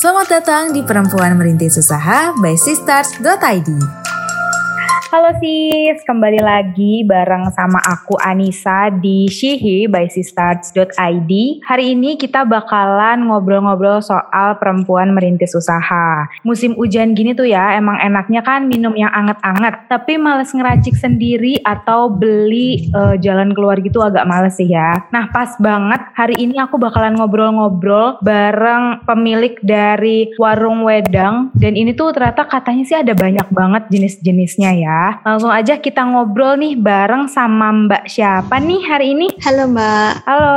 Selamat datang di Perempuan Merintis Usaha by Sisters.id. Halo sis, kembali lagi bareng sama aku Anissa di Shihi by Sistarts.id. Hari ini kita bakalan ngobrol-ngobrol soal perempuan merintis usaha. Musim hujan gini tuh ya, emang enaknya kan minum yang anget-anget. Tapi males ngeracik sendiri atau beli uh, jalan keluar gitu agak males sih ya. Nah pas banget hari ini aku bakalan ngobrol-ngobrol bareng pemilik dari warung wedang. Dan ini tuh ternyata katanya sih ada banyak banget jenis-jenisnya ya. Langsung aja kita ngobrol nih bareng sama Mbak siapa nih hari ini? Halo Mbak. Halo,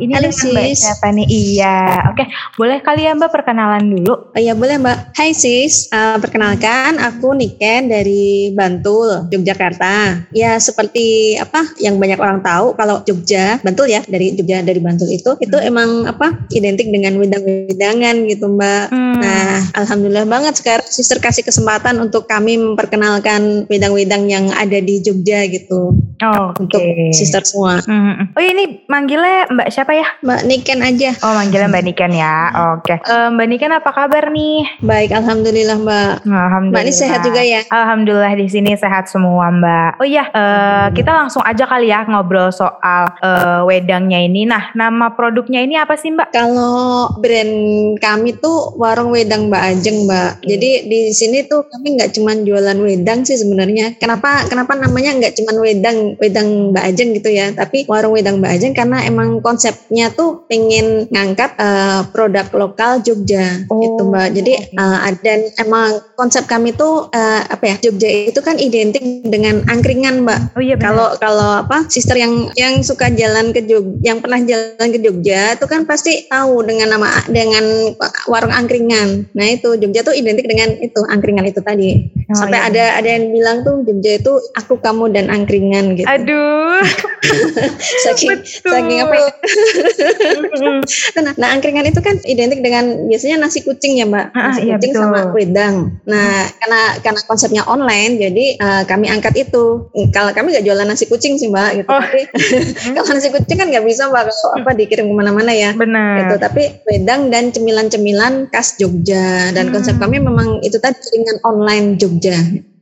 ini Halo, dengan Mbak sis. siapa nih? Iya, oke. Boleh kali ya Mbak perkenalan dulu? Oh iya boleh Mbak. Hai sis, Uh, perkenalkan aku Niken dari Bantul, Yogyakarta. Ya seperti apa yang banyak orang tahu kalau Jogja, Bantul ya dari Jogja dari Bantul itu itu emang apa identik dengan wedang-wedangan gitu Mbak. Hmm. Nah alhamdulillah banget sekarang sister kasih kesempatan untuk kami memperkenalkan wedang-wedang yang ada di Jogja gitu Oh, untuk sister semua. Hmm. Oh ini manggilnya Mbak siapa ya? Mbak Niken aja. Oh manggilnya Mbak Niken ya. Oke. Eh, Mbak Niken apa kabar nih? Baik, alhamdulillah Mbak. Alhamdulillah. Mbak ini sehat juga ya? Alhamdulillah di sini sehat semua Mbak. Oh iya, eh, kita langsung aja kali ya ngobrol soal eh, wedangnya ini. Nah, nama produknya ini apa sih Mbak? Kalau brand kami tuh warung wedang Mbak Ajeng Mbak. Jadi di sini tuh kami nggak cuman jualan wedang sih sebenarnya. Kenapa kenapa namanya nggak cuman wedang wedang Mbak Ajeng gitu ya? Tapi warung wedang Mbak Ajeng karena emang konsepnya tuh pengen ngangkat eh, produk lokal Jogja Oh, gitu Mbak. Jadi oke. eh, dan emang konsep kami tuh eh, apa ya? Jogja itu kan identik dengan angkringan Mbak. Oh iya. Kalau kalau apa sister yang yang suka jalan ke Jogja, yang pernah jalan ke Jogja itu kan pasti tahu dengan nama dengan warung angkringan. Nah itu Jogja tuh identik dengan itu angkringan itu tadi. Oh, Sampai iya. ada ada yang bilang tuh Jogja itu aku kamu dan angkringan gitu. Aduh. saking betul. saking apa ya? Nah, nah angkringan itu kan identik dengan biasanya nasi kucing ya mbak, Ah, nasi iya, kucing betul. sama wedang. Nah karena karena konsepnya online, jadi eh, kami angkat itu. Kalau kami nggak jualan nasi kucing sih mbak, gitu. Oh. Tapi kalau nasi kucing kan nggak bisa mbak, kalau apa dikirim ke mana-mana ya. Benar. Gitu. Tapi wedang dan cemilan-cemilan khas Jogja dan konsep Hmm. kami memang itu tadi dengan online Jogja.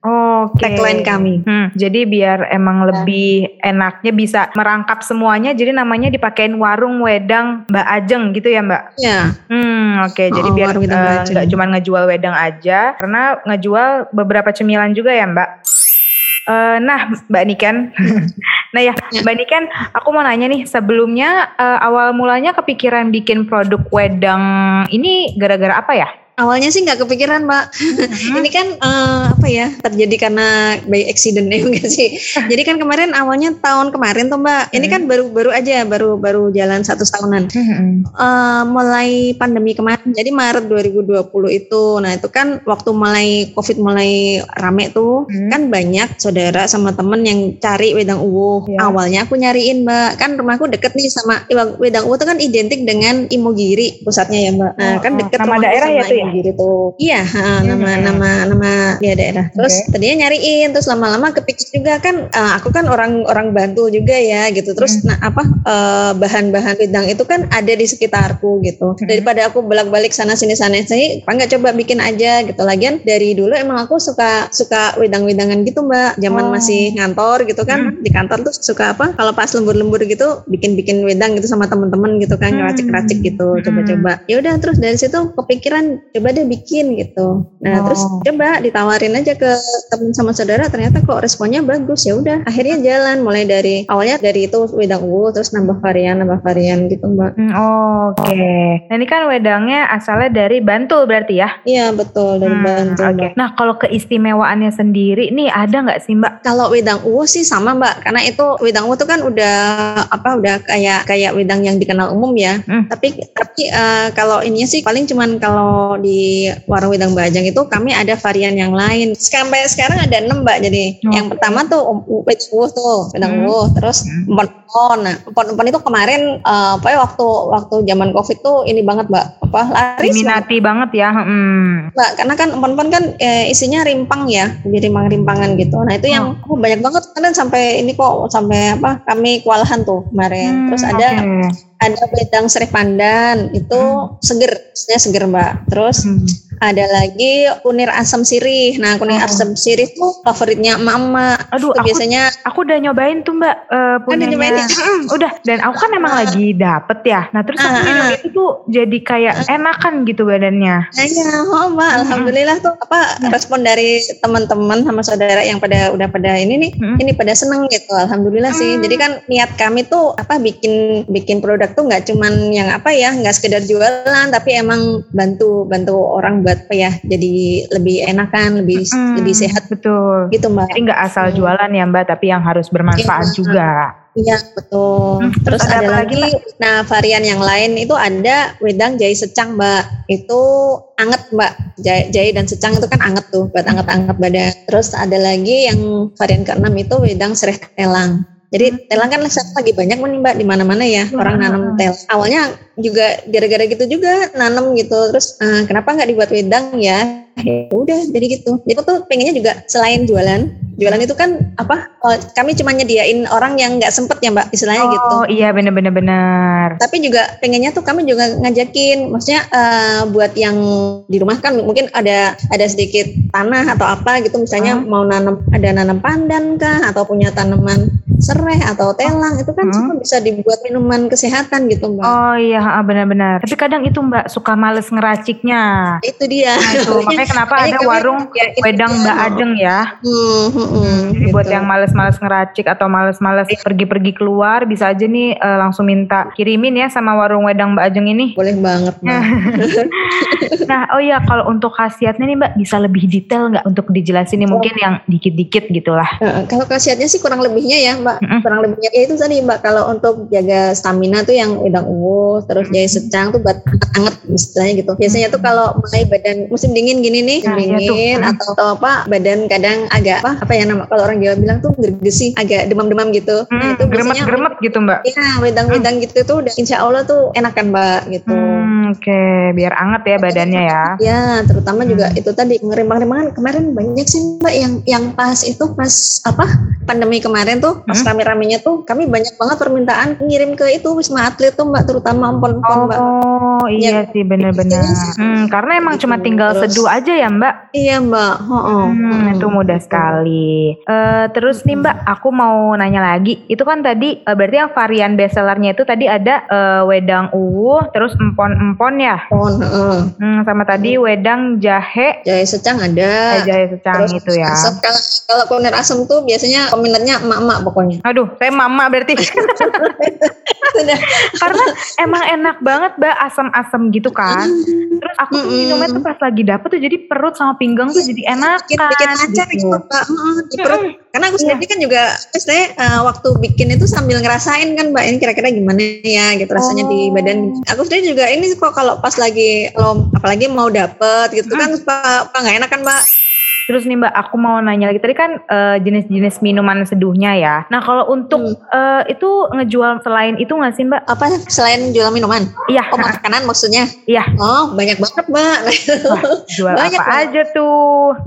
Oke. Tagline kami. Hmm, jadi biar emang lebih enaknya bisa merangkap semuanya, jadi namanya dipakein warung wedang Mbak Ajeng gitu ya Mbak? Ya, Hmm, oke. Jadi Oh, biar eh, nggak cuma ngejual wedang aja, karena ngejual beberapa cemilan juga ya Mbak. Eh, nah, Mbak Niken, nah ya, Ya. Mbak Niken, aku mau nanya nih, sebelumnya eh, awal mulanya kepikiran bikin produk wedang ini gara-gara apa ya? Awalnya sih nggak kepikiran, Mbak. Ini kan eh, apa ya terjadi karena by accident ya enggak sih. Jadi kan kemarin awalnya tahun kemarin tuh Mbak. Ini kan baru-baru aja, baru baru jalan satu tahunan. Eh, mulai pandemi kemarin, jadi Maret 2020 itu. Nah itu kan waktu mulai COVID mulai rame tuh, Hmm. kan banyak saudara sama temen yang cari wedang uwu. Ya. Awalnya aku nyariin Mbak, kan rumahku deket nih sama wedang uwu tuh kan identik dengan Imogiri pusatnya ya Mbak. Nah Oh, kan oh. deket rumahku daerah sama ya tuh ya? Imogiri tuh. Iya, ha, nama Hmm. nama nama dia daerah. Terus Oke. tadinya nyariin, terus lama-lama kepikir juga kan, eh, aku kan orang orang Bantul juga ya gitu. Terus Hmm. nah apa eh, bahan-bahan wedang itu kan ada di sekitarku gitu. Hmm. Daripada aku bolak-balik sana sini sana sini, apa nggak coba bikin aja gitu. Lagian dari dulu emang aku suka suka wedang-wedangan gitu mbak. Zaman Oh. masih ngantor gitu kan Hmm. di kantor tuh suka apa? Kalau pas lembur-lembur gitu bikin-bikin wedang gitu sama teman-teman gitu kan Hmm. ngeracik-racik gitu. Hmm. Coba-coba. Ya udah terus dari situ kepikiran coba deh bikin gitu. Nah Oh. terus coba ditawarin aja ke teman sama saudara ternyata kok responnya bagus ya udah akhirnya jalan mulai dari awalnya dari itu wedang uwu terus nambah varian nambah varian gitu mbak Hmm, Oke, nah ini kan wedangnya asalnya dari Bantul berarti ya? iya betul dari Hmm, Bantul Oke. mbak Nah kalau keistimewaannya sendiri nih ada nggak sih Mbak? kalau wedang uwu sih sama mbak karena itu wedang uwu tuh kan udah apa udah kayak kayak wedang yang dikenal umum ya Hmm. tapi tapi eh, kalau ininya sih paling cuman kalau di warung wedang bajang itu kami ada varian yang lain sampai sekarang ada enam mbak jadi Oh. yang pertama tuh um, wedang uwu tuh wedang Hmm. uwu terus Hmm. empon-empon nah empon-empon itu kemarin eh, apa ya waktu waktu zaman covid tuh ini banget mbak apa laris Diminati banget ya. Hmm. mbak karena kan empon-empon kan eh, isinya rimpang ya jadi rimpang-rimpangan gitu nah itu yang oh, banyak banget kan sampai ini kok sampai apa kami kewalahan tuh kemarin Hmm, terus ada oke. Ada wedang sereh pandan itu Hmm. seger, maksudnya seger mbak. Terus Hmm. Ada lagi kunir asam sirih. Nah kunir Oh. asam sirih tuh favoritnya emak-emak. Aduh, aku biasanya aku udah nyobain tuh mbak punyanya. nyobain? Mm, udah dan aku kan emang Ah. lagi dapet ya. Nah terus aku Ah, minum ah. itu tuh jadi kayak enakan gitu badannya. Nah, ya, oh mbak, alhamdulillah tuh apa Ya. respon dari teman-teman sama saudara yang pada udah pada ini nih, Hmm. ini pada seneng gitu, alhamdulillah sih. Hmm. Jadi kan niat kami tuh apa bikin bikin produk tuh nggak cuman yang apa ya, nggak sekedar jualan, tapi emang bantu bantu orang buat apa ya, jadi lebih enakan, lebih Mm, lebih sehat Betul. gitu mbak. Jadi nggak asal Hmm. jualan ya mbak, tapi yang harus bermanfaat Iya. juga. Iya betul. Hmm, Terus ada ada, apa lagi, nah varian yang lain itu ada wedang jahe secang mbak. Itu anget mbak. Jahe, jahe dan secang itu kan anget tuh buat anget-anget badan. Terus ada lagi yang varian keenam itu wedang sereh telang. Jadi telang kan sekarang lagi banyak nih mbak di mana-mana ya Hmm. orang nanam tel. Awalnya juga gara-gara gitu juga nanam gitu. Terus eh, kenapa nggak dibuat wedang ya? Ya udah jadi gitu. Jadi aku tuh pengennya juga selain jualan, jualan itu kan apa? oh, kami cuma nyediain orang yang nggak sempet ya mbak istilahnya gitu. Oh iya bener-bener bener. Tapi juga pengennya tuh kami juga ngajakin, maksudnya eh, buat yang di rumah kan mungkin ada ada sedikit tanah atau apa gitu, misalnya Hmm. mau nanam ada nanam pandan kah atau punya tanaman sereh atau telang itu kan Hmm. semua bisa dibuat minuman kesehatan gitu mbak. Oh iya benar-benar. Tapi kadang itu mbak suka males ngeraciknya. Itu dia. Nah itu makanya kenapa Makanya ada warung wedang. Mbak Ajeng ya. Hmm, hmm, hmm, Jadi buat gitu. yang males-males ngeracik atau males-males pergi-pergi keluar bisa aja nih eh, langsung minta kirimin ya sama warung wedang Mbak Ajeng ini. boleh banget mbak. Nah, oh iya kalau untuk khasiatnya nih Mbak bisa lebih detail nggak untuk dijelasin nih mungkin yang dikit-dikit gitulah. Kalau khasiatnya sih kurang lebihnya ya mbak Mm-mm. kurang lebihnya. Ya itu tadi mbak kalau untuk jaga stamina tuh yang wedang uwu terus jahe secang tuh buat anget istilahnya gitu. Biasanya tuh kalau mulai badan musim dingin gini nih Nah, iya dingin Mm. atau, atau apa badan kadang agak apa apa ya nama kalau orang Jawa bilang tuh gergesi agak demam-demam gitu. Nah Hmm, itu biasanya gremet-gremet gitu Mbak. ya wedang-wedang gitu tuh udah insya Allah tuh enakan mbak gitu. Hmm, oke, biar anget ya badannya ya. Ya, terutama juga Hmm. itu tadi ngerembang-rembangan kemarin banyak sih mbak yang yang pas itu pas apa pandemi kemarin tuh pas Hmm. rame-ramenya tuh kami banyak banget permintaan ngirim ke itu wisma atlet tuh mbak terutama empon-empon mbak. Oh iya sih bener-bener. Hmm, karena emang cuma Gitu, tinggal terus- seduh aja ya Mbak. Iya mbak, oh, Hmm, itu mudah sekali. Eh, terus nih Mbak, aku mau nanya lagi. Itu kan tadi eh, berarti yang varian bestsellernya itu tadi ada eh, wedang uwu, terus empon-empon ya. Empon, heeh. Hmm, sama tadi wedang jahe, jahe secang ada. eh, jahe secang Terus itu ya. asam kalau kalau kuliner asam tuh biasanya peminatnya emak-emak pokoknya. Aduh, saya mama berarti. Karena emang enak banget Mbak asam-asam gitu kan. Terus aku tuh Mm-mm. minumnya tuh pas lagi dapet tuh jadi perut sama pinggang tuh jadi enak bikin, bikin lancar gitu, mbak Heeh, di perut. Karena aku sendiri kan juga saya eh, waktu bikin itu sambil ngerasain kan mbak ini kira-kira gimana ya gitu rasanya di Oh. badan. Aku sendiri juga ini kok kalau pas lagi kalau apalagi mau dapet gitu kan suka suka nggak enak kan mbak. Terus nih Mbak, aku mau nanya lagi tadi kan eh, jenis-jenis minuman seduhnya ya. Nah kalau untuk Hmm. eh, itu ngejual selain itu nggak sih Mbak? Apa selain jual minuman? Iya, Oh makanan maksudnya? iya. Oh banyak banget mbak. Wah, jual Banyak apa banget. aja tuh?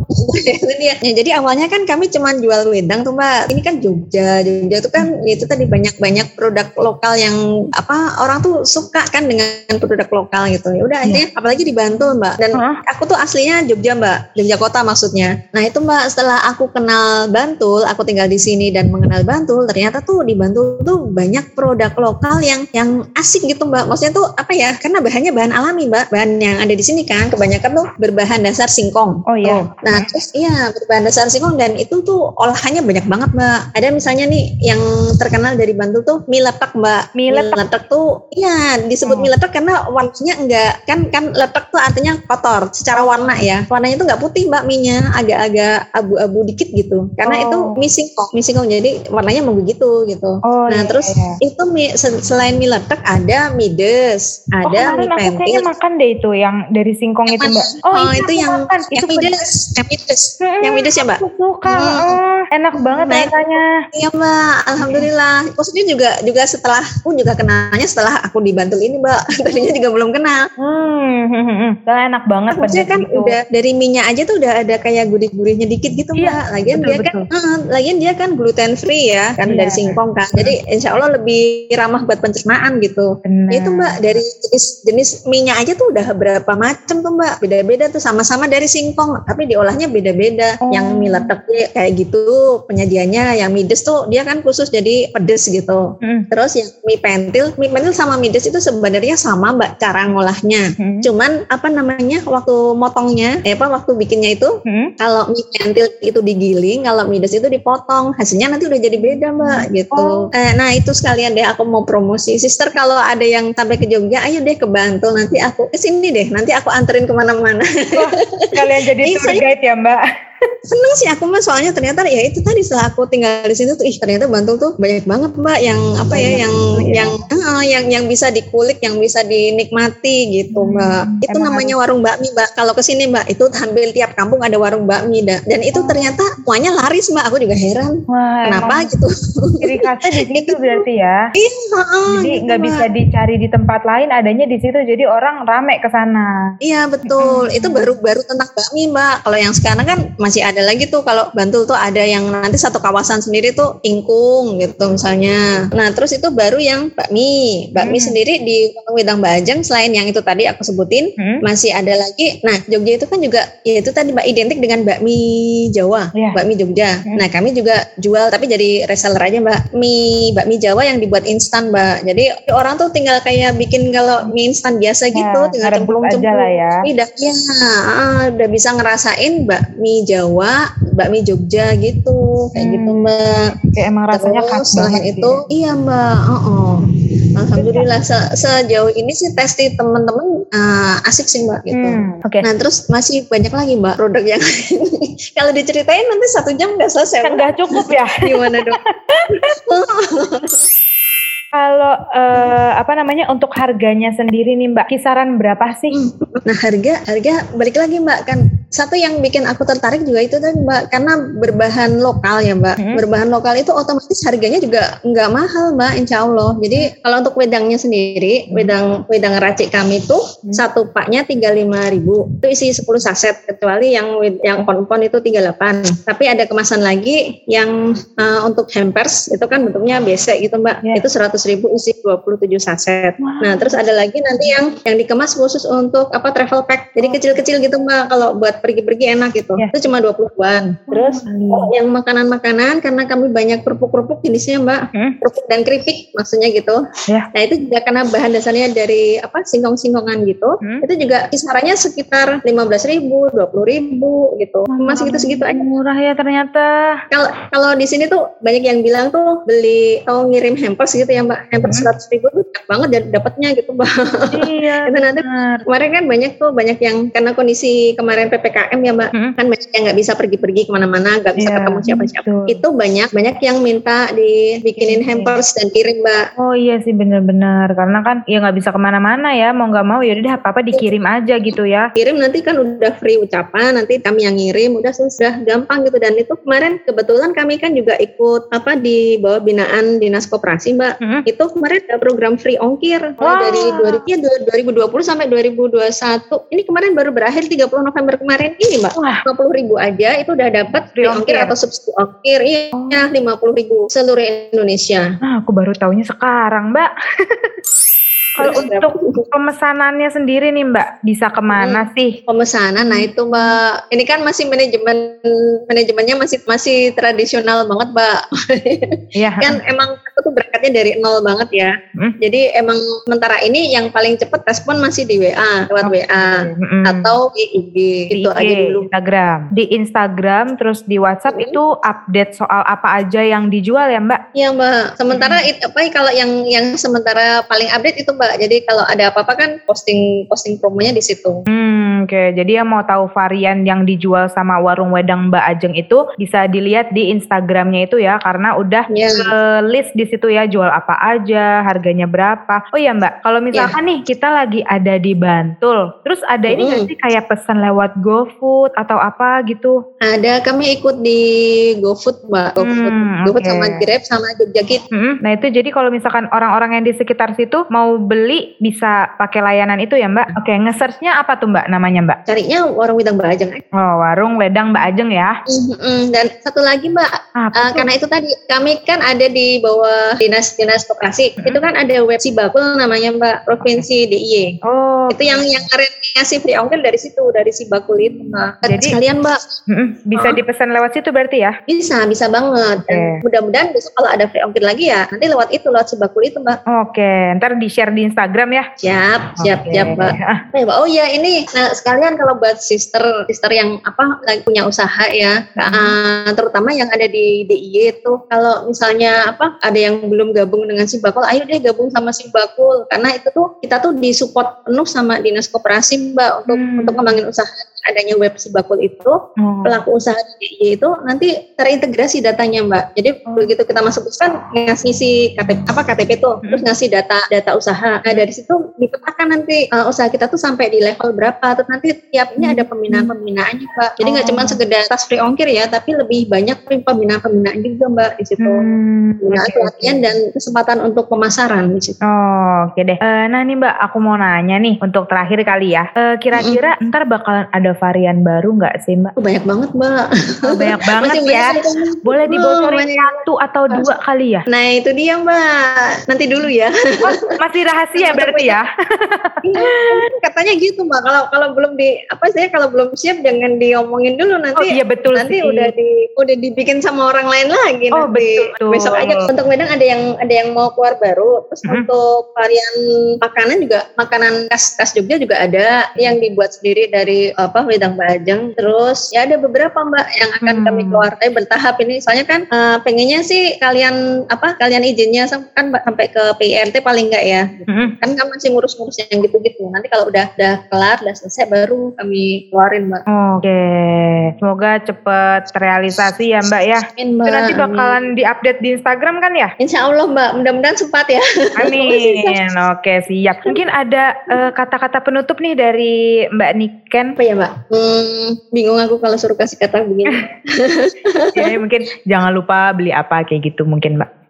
Ya, jadi awalnya kan kami cuma jual wedang tuh mbak. Ini kan Jogja, Jogja itu kan itu tadi banyak-banyak produk lokal yang apa orang tuh suka kan dengan produk lokal gitu. Ya udah akhirnya apalagi di Bantul mbak. Dan Hah? aku tuh aslinya Jogja mbak, Jogja kota maksudnya. Nah itu mbak setelah aku kenal Bantul, aku tinggal di sini dan mengenal Bantul, ternyata tuh di Bantul tuh banyak produk lokal yang yang asik gitu mbak. Maksudnya tuh apa ya? Karena bahannya bahan alami mbak. Bahan yang ada di sini kan kebanyakan tuh berbahan dasar singkong. Oh iya. Tuh. Nah terus iya berbahan dasar singkong dan itu tuh olahannya banyak banget mbak. Ada misalnya nih yang terkenal dari Bantul tuh mie letek mbak. Mie letek. tuh iya disebut Hmm. mie letek karena warnanya enggak kan kan letek tuh artinya kotor secara warna ya. Warnanya tuh nggak putih mbak mie-nya agak-agak abu-abu dikit gitu. Karena Oh. itu mie singkong, mie singkong jadi warnanya mau begitu gitu. Oh nah iya, terus iya. itu mie se- selain mie letek ada mie des, Oh ada kemarin mie aku kayaknya pentil. makan deh itu yang dari singkong itu Mbak. Oh, Oh, iya, itu aku yang makan. yang itu mie des, yang mie des, Mm-mm, yang mie des ya mbak. Aku suka. Hmm. enak banget Nah, rasanya. Iya mbak, alhamdulillah. Maksudnya juga juga setelah aku juga kenalnya setelah aku di Bantul ini mbak. Tadinya juga belum kenal. Hmm, hmm, hmm, hmm. Enak banget Maksudnya kan gitu. udah dari minyak aja tuh udah ada kayak gurih-gurihnya dikit gitu Iya, mbak. Lagian betul, dia kan, uh, lagian dia kan gluten free ya, kan Iya. dari singkong kan. Jadi insya Allah lebih ramah buat pencernaan gitu. Benar. Itu mbak dari jenis jenis minyak aja tuh udah berapa macam tuh mbak. Beda-beda tuh sama-sama dari singkong, tapi diolahnya beda-beda. Oh. Yang mie letaknya kayak gitu penyajiannya, yang mides tuh dia kan khusus jadi pedes gitu. Hmm. Terus yang mie pentil, mie pentil sama mides itu sebenarnya sama mbak cara ngolahnya. Hmm. Cuman apa namanya waktu motongnya, eh apa waktu bikinnya itu Hmm. Kalau mie pentil itu digiling, kalau mides itu dipotong, hasilnya nanti udah jadi beda mbak gitu. Oh. Eh, nah itu sekalian deh aku mau promosi, sister kalau ada yang sampai ke Jogja, ayo deh ke Bantul nanti aku ke sini deh, nanti aku anterin ke mana-mana. Wah, kalian jadi Iya, tour guide ya mbak? Seneng sih aku mah soalnya ternyata ya itu tadi setelah aku tinggal di sini tuh, ih ternyata Bantul tuh banyak banget mbak yang apa ya, yang Iya. yang eh, yang yang bisa dikulik, yang bisa dinikmati gitu Hmm, mbak. Itu emang namanya warung bakmi mbak. Kalau ke sini mbak, itu hampir tiap kampung ada warung bakmi dah. Dan itu Oh. ternyata semuanya laris mbak. Aku juga heran. Wah, Kenapa emang gitu? ciri khasnya di situ berarti ya? Iya, Jadi gitu, nggak Mbak. bisa dicari di tempat lain, adanya di situ. Jadi orang rame ke sana. Iya betul. Itu baru baru tentang bakmi mbak. Kalau yang sekarang kan masih ada lagi tuh. Kalau Bantul tuh ada yang nanti satu kawasan sendiri tuh ingkung gitu misalnya. Nah terus itu baru yang bakmi. Bakmi Hmm. sendiri di Wedang Bajang selain yang itu tadi aku sebutin Hmm? masih ada lagi. Nah Jogja itu kan juga ya itu tadi mbak identik dengan bakmi Jawa, Iya. bakmi Jogja. Hmm. Nah kami juga jual tapi jadi reseller aja mbak. Mie bakmi Jawa yang dibuat instan mbak. Jadi orang tuh tinggal kayak bikin kalau mie instan biasa gitu, Ya, tinggal cemplung-cemplung. lah ya. Udah, ya, ah, udah bisa ngerasain bakmi Jawa, bakmi Jogja gitu, kayak Hmm. gitu mbak. Kayak emang rasanya Terus khas selain banget itu, sih. iya mbak. Oh, Alhamdulillah se- sejauh ini sih testi teman-teman ah, asik sih mbak gitu. Hmm, Oke. Nah terus masih banyak lagi mbak produk yang kalau diceritain nanti satu jam nggak selesai. Nggak cukup ya. Gimana dong? Kalau eh, apa namanya untuk harganya sendiri nih Mbak, kisaran berapa sih? Nah harga harga balik lagi mbak kan satu yang bikin aku tertarik juga itu tadi mbak karena berbahan lokal ya mbak Hmm. berbahan lokal itu otomatis harganya juga nggak mahal mbak insya Allah jadi kalau untuk wedangnya sendiri wedang wedang racik kami tuh Hmm. satu paknya tiga lima ribu itu isi 10 saset kecuali yang yang konpon itu 38 tapi ada kemasan lagi yang uh, untuk hampers itu kan bentuknya besek gitu mbak Ya. itu 100 ribu isi 27 saset Wah. Nah, terus ada lagi nanti yang yang dikemas khusus untuk apa travel pack. Jadi kecil-kecil gitu Mbak kalau buat pergi-pergi enak gitu. Ya. Itu cuma 20-an. Terus Oh, yang makanan-makanan karena kami banyak kerupuk-kerupuk jenisnya Mbak. Hmm. Kerupuk dan keripik maksudnya gitu. Ya. Nah, itu juga karena bahan dasarnya dari apa singkong-singkongan gitu. Hmm. Itu juga kisarannya sekitar 15.000, 20.000 gitu. Masih gitu segitu aja. Murah ya ternyata. Kalau kalau di sini tuh banyak yang bilang tuh beli atau ngirim hampers gitu ya Mbak. Hampers Hmm. 100 ribu tuh banget dan dapatnya gitu Mbak. iya. Itu nanti benar. kemarin kan banyak tuh banyak yang karena kondisi kemarin ppkm ya mbak Hmm. kan banyak yang nggak bisa pergi-pergi ke mana-mana nggak bisa Iya, ketemu siapa-siapa betul. itu banyak banyak yang minta dibikinin Iya. hampers dan kirim mbak Oh iya sih benar-benar karena kan ya nggak bisa ke mana-mana ya mau nggak mau ya udah apa apa dikirim aja gitu ya. kirim nanti kan udah free ucapan nanti kami yang ngirim udah sudah gampang gitu dan itu kemarin kebetulan kami kan juga ikut apa di bawah binaan dinas koperasi mbak Hmm. itu kemarin ada program free ongkir Wah. dari 2000 ya, 2020 sampai 2021 ini kemarin baru berakhir 30 November kemarin ini mbak Wah. 50 ribu aja itu udah dapat ongkir ongkir. atau subsidi ongkir iya 50 ribu seluruh Indonesia Nah, aku baru tahunya sekarang, Mbak. Kalau untuk pemesanannya sendiri nih, Mbak, bisa ke mana sih? pemesanan nah itu mbak ini kan masih manajemen manajemennya masih masih tradisional banget mbak Iya. kan emang aku tuh berangkatnya dari nol banget ya Hmm. jadi emang sementara ini yang paling cepet respon masih di WA lewat WA Mm-mm. atau di IG di itu IG, aja dulu Instagram. Di Instagram terus di WhatsApp Hmm. itu update soal apa aja yang dijual ya, Mbak? Iya mbak. Sementara it, apa kalau yang yang sementara paling update itu mbak. Jadi kalau ada apa-apa kan posting posting promonya di situ. Hmm, oke. Jadi yang mau tahu varian yang dijual sama warung wedang Mbak Ajeng itu bisa dilihat di Instagramnya itu ya, karena udah Iya. eh, list di situ ya jual apa aja, harganya berapa. Oh iya Mbak, kalau misalkan nih kita lagi ada di Bantul, terus ada ini nggak Mm. sih kayak pesan lewat GoFood atau apa gitu? Ada kami ikut di GoFood mbak. GoFood, Hmm, GoFood oke. sama Grab sama Jogja Kit. Mm-mm. Nah itu jadi kalau misalkan orang-orang yang di sekitar situ mau beli beli bisa pakai layanan itu ya Mbak? Oke, nge-searchnya apa tuh Mbak namanya Mbak? Carinya warung wedang Mbak Ajeng. Oh, warung wedang Mbak Ajeng ya. Mm-mm. Dan satu lagi Mbak, Apa uh, karena itu tadi kami kan ada di bawah dinas-dinas koperasi. Mm-mm. Itu kan ada web Sibakul namanya Mbak Provinsi DIY. Oh, Itu yang yang ngasih free ongkir dari situ, dari Sibakul itu Mbak. Jadi- sekalian Mbak, mm-mm, bisa Oh. dipesan lewat situ berarti ya? bisa bisa banget. Oke. mudah-mudahan besok kalau ada free ongkir lagi ya, nanti lewat itu lewat Sibakul itu Mbak. Oke, ntar di-share di Instagram ya. Siap, siap, Oke. siap Mbak. Oh ya, ini nah, sekalian kalau buat sister sister yang apa lagi punya usaha ya, uh, terutama yang ada di DIY itu kalau misalnya apa ada yang belum gabung dengan Simbakul, ayo deh gabung sama Simbakul karena itu tuh kita tuh disupport penuh sama dinas koperasi Mbak untuk Hmm. untuk ngembangin usaha adanya web Simbakul itu oh. pelaku usaha di DIY itu nanti terintegrasi datanya Mbak. Jadi Oh. begitu kita masuk kan ngasih si KTP apa KTP tuh, Hmm. terus ngasih data data usaha. Nah dari situ dipetakan nanti uh, usaha kita tuh sampai di level berapa. Terus nanti tiap ini ada pembinaan pembinaannya Mbak. Jadi nggak Oh. cuma sekedar tas free ongkir ya, tapi lebih banyak pembinaan pembinaan juga Mbak di situ. Hmm, Pembinaan oke. pelatihan dan kesempatan untuk pemasaran di situ. Oh, oke deh. Eh, nah nih Mbak, aku mau nanya nih untuk terakhir kali ya. Eh, Kira-kira ntar bakalan ada varian baru nggak sih Mbak? Oh, banyak banget Mbak. Oh, banyak banget Masih ya. banyak. Boleh Oh, dibocorin banyak. satu atau dua kali ya? Nah itu dia Mbak. Nanti dulu ya. Oh, masih rahasia berarti ya? Iya, katanya gitu mbak. Kalau kalau belum di apa sih kalau belum siap jangan diomongin dulu nanti. Oh iya betul nanti sih. udah di udah dibikin sama orang lain lagi Oh, nanti. betul. Besok aja untuk wedang ada yang ada yang mau keluar baru. Terus Mhm. untuk varian makanan juga makanan khas khas Jogja juga ada yang dibuat sendiri dari apa wedang Bajeng. Terus ya ada beberapa mbak yang akan Hmm. kami keluar tapi bertahap ini. Soalnya kan eh, pengennya sih kalian apa kalian izinnya kan Mbak, sampai ke PIRT paling enggak ya Mm-mm. kan kan masih ngurus-ngurus yang gitu-gitu. Nanti kalau udah udah kelar, udah selesai baru kami keluarin, Mbak. Oke, semoga cepet terrealisasi ya Mbak ya. Amin, Itu Mbak. nanti bakalan diupdate di Instagram kan ya? Insya Allah, Mbak. Mudah-mudahan sempat ya. Amin. Oke, siap. Mungkin ada eh, kata-kata penutup nih dari Mbak Niken. Apa ya, Mbak? Hmm, bingung aku kalau suruh kasih kata begini. Ya, mungkin jangan lupa beli apa kayak gitu mungkin Mbak.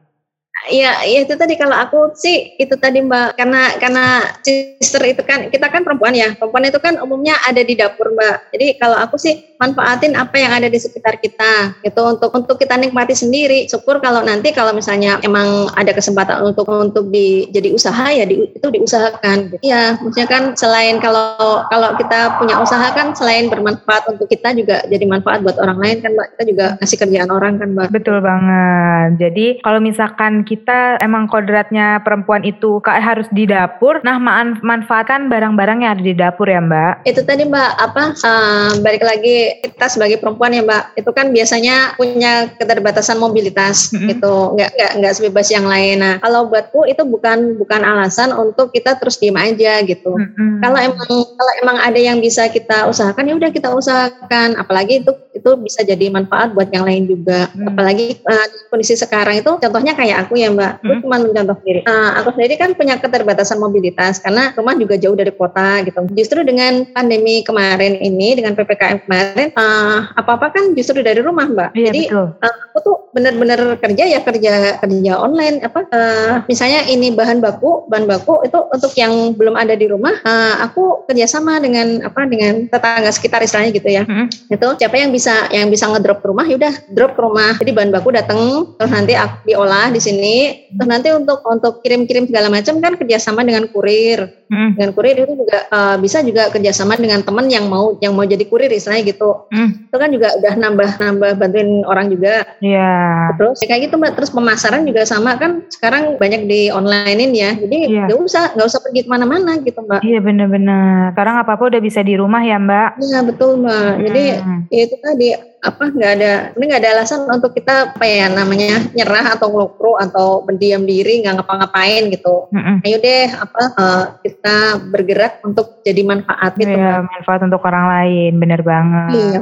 Iya, ya itu tadi kalau aku sih itu tadi Mbak karena karena sister itu kan kita kan perempuan ya. Perempuan itu kan umumnya ada di dapur, Mbak. Jadi kalau aku sih manfaatin apa yang ada di sekitar kita gitu untuk untuk kita nikmati sendiri. Syukur kalau nanti kalau misalnya emang ada kesempatan untuk untuk di jadi usaha ya di, itu diusahakan. Iya, maksudnya kan selain kalau kalau kita punya usaha kan selain bermanfaat untuk kita juga jadi manfaat buat orang lain kan, Mbak. Kita juga ngasih kerjaan orang kan, Mbak. Betul banget. Jadi kalau misalkan kita emang kodratnya perempuan itu harus di dapur, nah man- manfaatkan barang-barang yang ada di dapur ya Mbak. itu tadi mbak apa eh, balik lagi kita sebagai perempuan ya mbak itu kan biasanya punya keterbatasan mobilitas Mm-mm. gitu nggak nggak nggak sebebas yang lain nah kalau buatku itu bukan bukan alasan untuk kita terus diem aja gitu Mm-mm. kalau emang kalau emang ada yang bisa kita usahakan ya udah kita usahakan apalagi itu itu bisa jadi manfaat buat yang lain juga Hmm. apalagi eh, kondisi sekarang itu contohnya kayak aku ya mbak aku Hmm. cuma mencontoh diri Eh, aku sendiri kan punya keterbatasan mobilitas karena rumah juga jauh dari kota gitu justru dengan pandemi kemarin ini dengan ppkm kemarin apa apa kan justru dari rumah mbak Iya jadi betul. aku tuh bener-bener kerja ya kerja kerja online apa eh, misalnya ini bahan baku bahan baku itu untuk yang belum ada di rumah eh, aku kerjasama dengan apa dengan tetangga sekitar istilahnya gitu ya Mm-mm. itu siapa yang bisa yang bisa ngedrop ke rumah yaudah drop ke rumah jadi bahan baku datang terus nanti aku diolah di sini terus nanti untuk untuk kirim-kirim segala macam kan kerjasama dengan kurir Mm-mm. dengan kurir itu juga eh, bisa juga kerjasama dengan teman yang mau yang mau jadi kurir istilahnya gitu Mm. itu kan juga udah nambah nambah bantuin orang juga Iya. Terus ya kayak gitu mbak. Terus pemasaran juga sama kan sekarang banyak di onlinein ya. Jadi Iya. nggak usah nggak usah pergi ke mana-mana gitu mbak. Iya bener-bener. Sekarang apa-apa udah bisa di rumah ya Mbak. Iya betul mbak. Jadi Hmm. ya itu tadi apa nggak ada ini nggak ada alasan untuk kita apa ya namanya nyerah atau ngelukru atau berdiam diri nggak ngapa-ngapain gitu. Mm-mm. Ayo deh apa eh, kita bergerak untuk jadi manfaat gitu Iya, mbak. manfaat untuk orang lain, bener banget. Iya.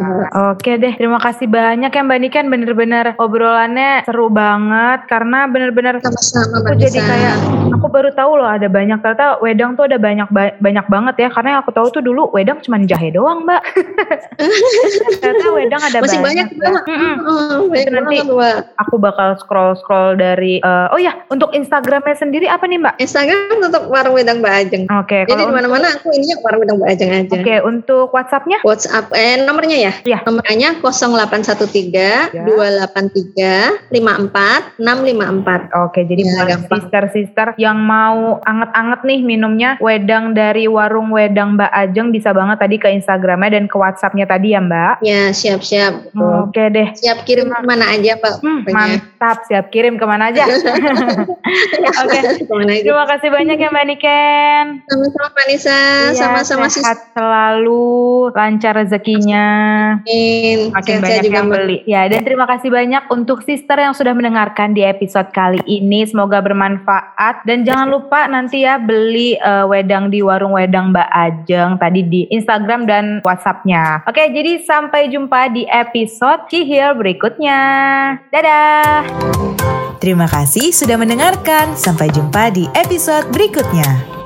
Oke deh, terima kasih banyak ya Mbak Niken, bener-bener obrolannya seru banget karena bener-bener Sama-sama aku jadi kayak aku baru tahu loh ada banyak ternyata wedang tuh ada banyak ba- banyak banget ya karena yang aku tahu tuh dulu wedang cuma jahe doang mbak ternyata wedang ada Masih banyak, banget. banyak Nanti banget, aku bakal scroll-scroll dari uh, oh ya, untuk Instagramnya sendiri apa nih, Mbak? Instagram tetap warung wedang Mbak Ajeng. Oke, Jadi kalau di mana-mana aku ini warung wedang Mbak Ajeng aja. Oke, untuk WhatsAppnya? WhatsApp eh nomornya ya? Iya. Nomornya 0813 Ya. 283 54 654. Oke, jadi Ya, buat sister-sister yang mau anget-anget nih minumnya wedang dari warung wedang Mbak Ajeng bisa banget tadi ke Instagramnya dan ke WhatsAppnya tadi ya Mbak. Ya, siap-siap. Oke deh. Siap kirim ke mana aja, Pak. Hmm, mantap, siap kirim ke mana aja. Oke. Aja. Terima kasih banyak ya Mbak Niken. Sama-sama Mbak Nisa, Iya, sama-sama sis. sehat selalu, lancar rezekinya. Amin. Makin Sehat-sehat banyak juga, yang beli. Ya, dan terima kasih banyak untuk sister yang sudah mendengarkan di episode kali ini. Semoga bermanfaat dan jangan lupa nanti ya beli eh, wedang di warung wedang Mbak Ajeng tadi di Instagram dan WhatsAppnya. Oke, jadi sampai jumpa di episode Cihil berikutnya. Dadah. Terima kasih sudah mendengarkan. Sampai jumpa di episode berikutnya.